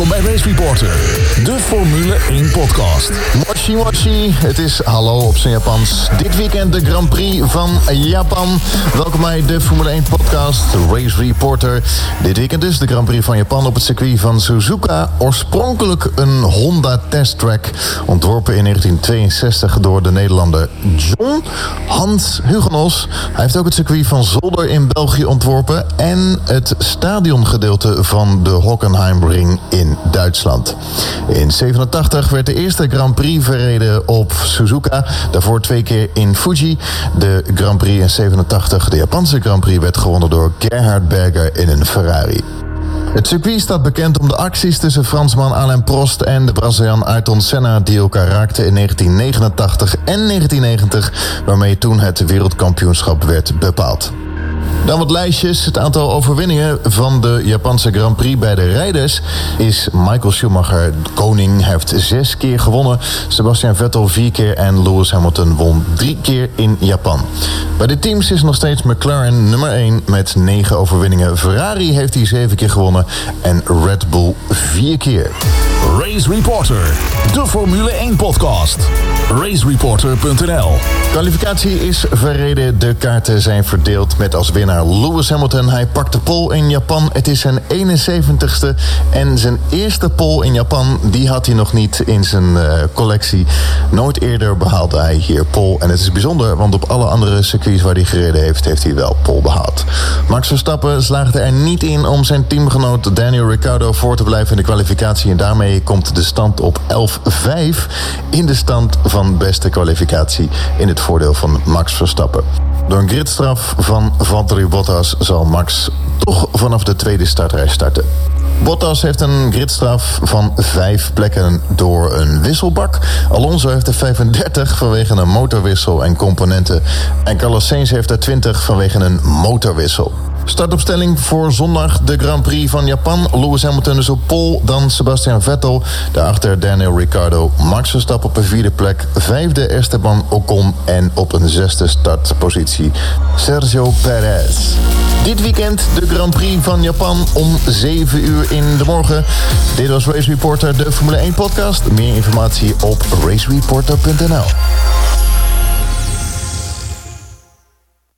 Reporter, de Formule 1 podcast. Moshi moshi, het is hallo op zijn Japans. Dit weekend de Grand Prix van Japan. Welkom bij de Formule 1 podcast, Race Reporter. Dit weekend dus de Grand Prix van Japan op het circuit van Suzuka. Oorspronkelijk een Honda Test Track, ontworpen in 1962 door de Nederlander John Hans Hugenos. Hij heeft ook het circuit van Zolder in België ontworpen en het stadiongedeelte van de Hockenheimring in Duitsland. In 87 werd de eerste Grand Prix verreden op Suzuka. Daarvoor twee keer in Fuji. De Grand Prix in 87, de Japanse Grand Prix, werd gewonnen door Gerhard Berger in een Ferrari. Het circuit staat bekend om de acties tussen Fransman Alain Prost en de Braziliaan Ayrton Senna die elkaar raakten in 1989 en 1990, waarmee toen het wereldkampioenschap werd bepaald. Dan wat lijstjes. Het aantal overwinningen van de Japanse Grand Prix bij de rijders is Michael Schumacher koning. Hij heeft zes keer gewonnen. Sebastian Vettel vier keer en Lewis Hamilton won drie keer in Japan. Bij de teams is nog steeds McLaren nummer 1 met negen overwinningen. Ferrari heeft hij zeven keer gewonnen en Red Bull vier keer. Race Reporter, de Formule 1 podcast. RaceReporter.nl Kwalificatie is verreden. De kaarten zijn verdeeld met als winnaar Lewis Hamilton. Hij pakt de pole in Japan. Het is zijn 71ste en zijn eerste pole in Japan... die had hij nog niet in zijn uh, collectie. Nooit eerder behaalde hij hier pole. En het is bijzonder, want op alle andere circuits waar hij gereden heeft... heeft hij wel pole behaald. Max Verstappen slaagde er niet in om zijn teamgenoot Daniel Ricciardo... voor te blijven in de kwalificatie. En daarmee komt de stand op 11-5 in de stand van beste kwalificatie... in het voordeel van Max Verstappen. Door een gridstraf van Valtteri Bottas zal Max toch vanaf de tweede startrij starten. Bottas heeft een gridstraf van vijf plekken door een wisselbak. Alonso heeft er 35 vanwege een motorwissel en componenten. En Carlos Sainz heeft er 20 vanwege een motorwissel. Startopstelling voor zondag de Grand Prix van Japan. Lewis Hamilton is op pole, dan Sebastian Vettel. Daarachter Daniel Ricciardo. Max Verstappen op een vierde plek. Vijfde Esteban Ocon. En op een zesde startpositie Sergio Perez. Dit weekend de Grand Prix van Japan om 7 uur in de morgen. Dit was Race Reporter, de Formule 1 podcast. Meer informatie op racereporter.nl.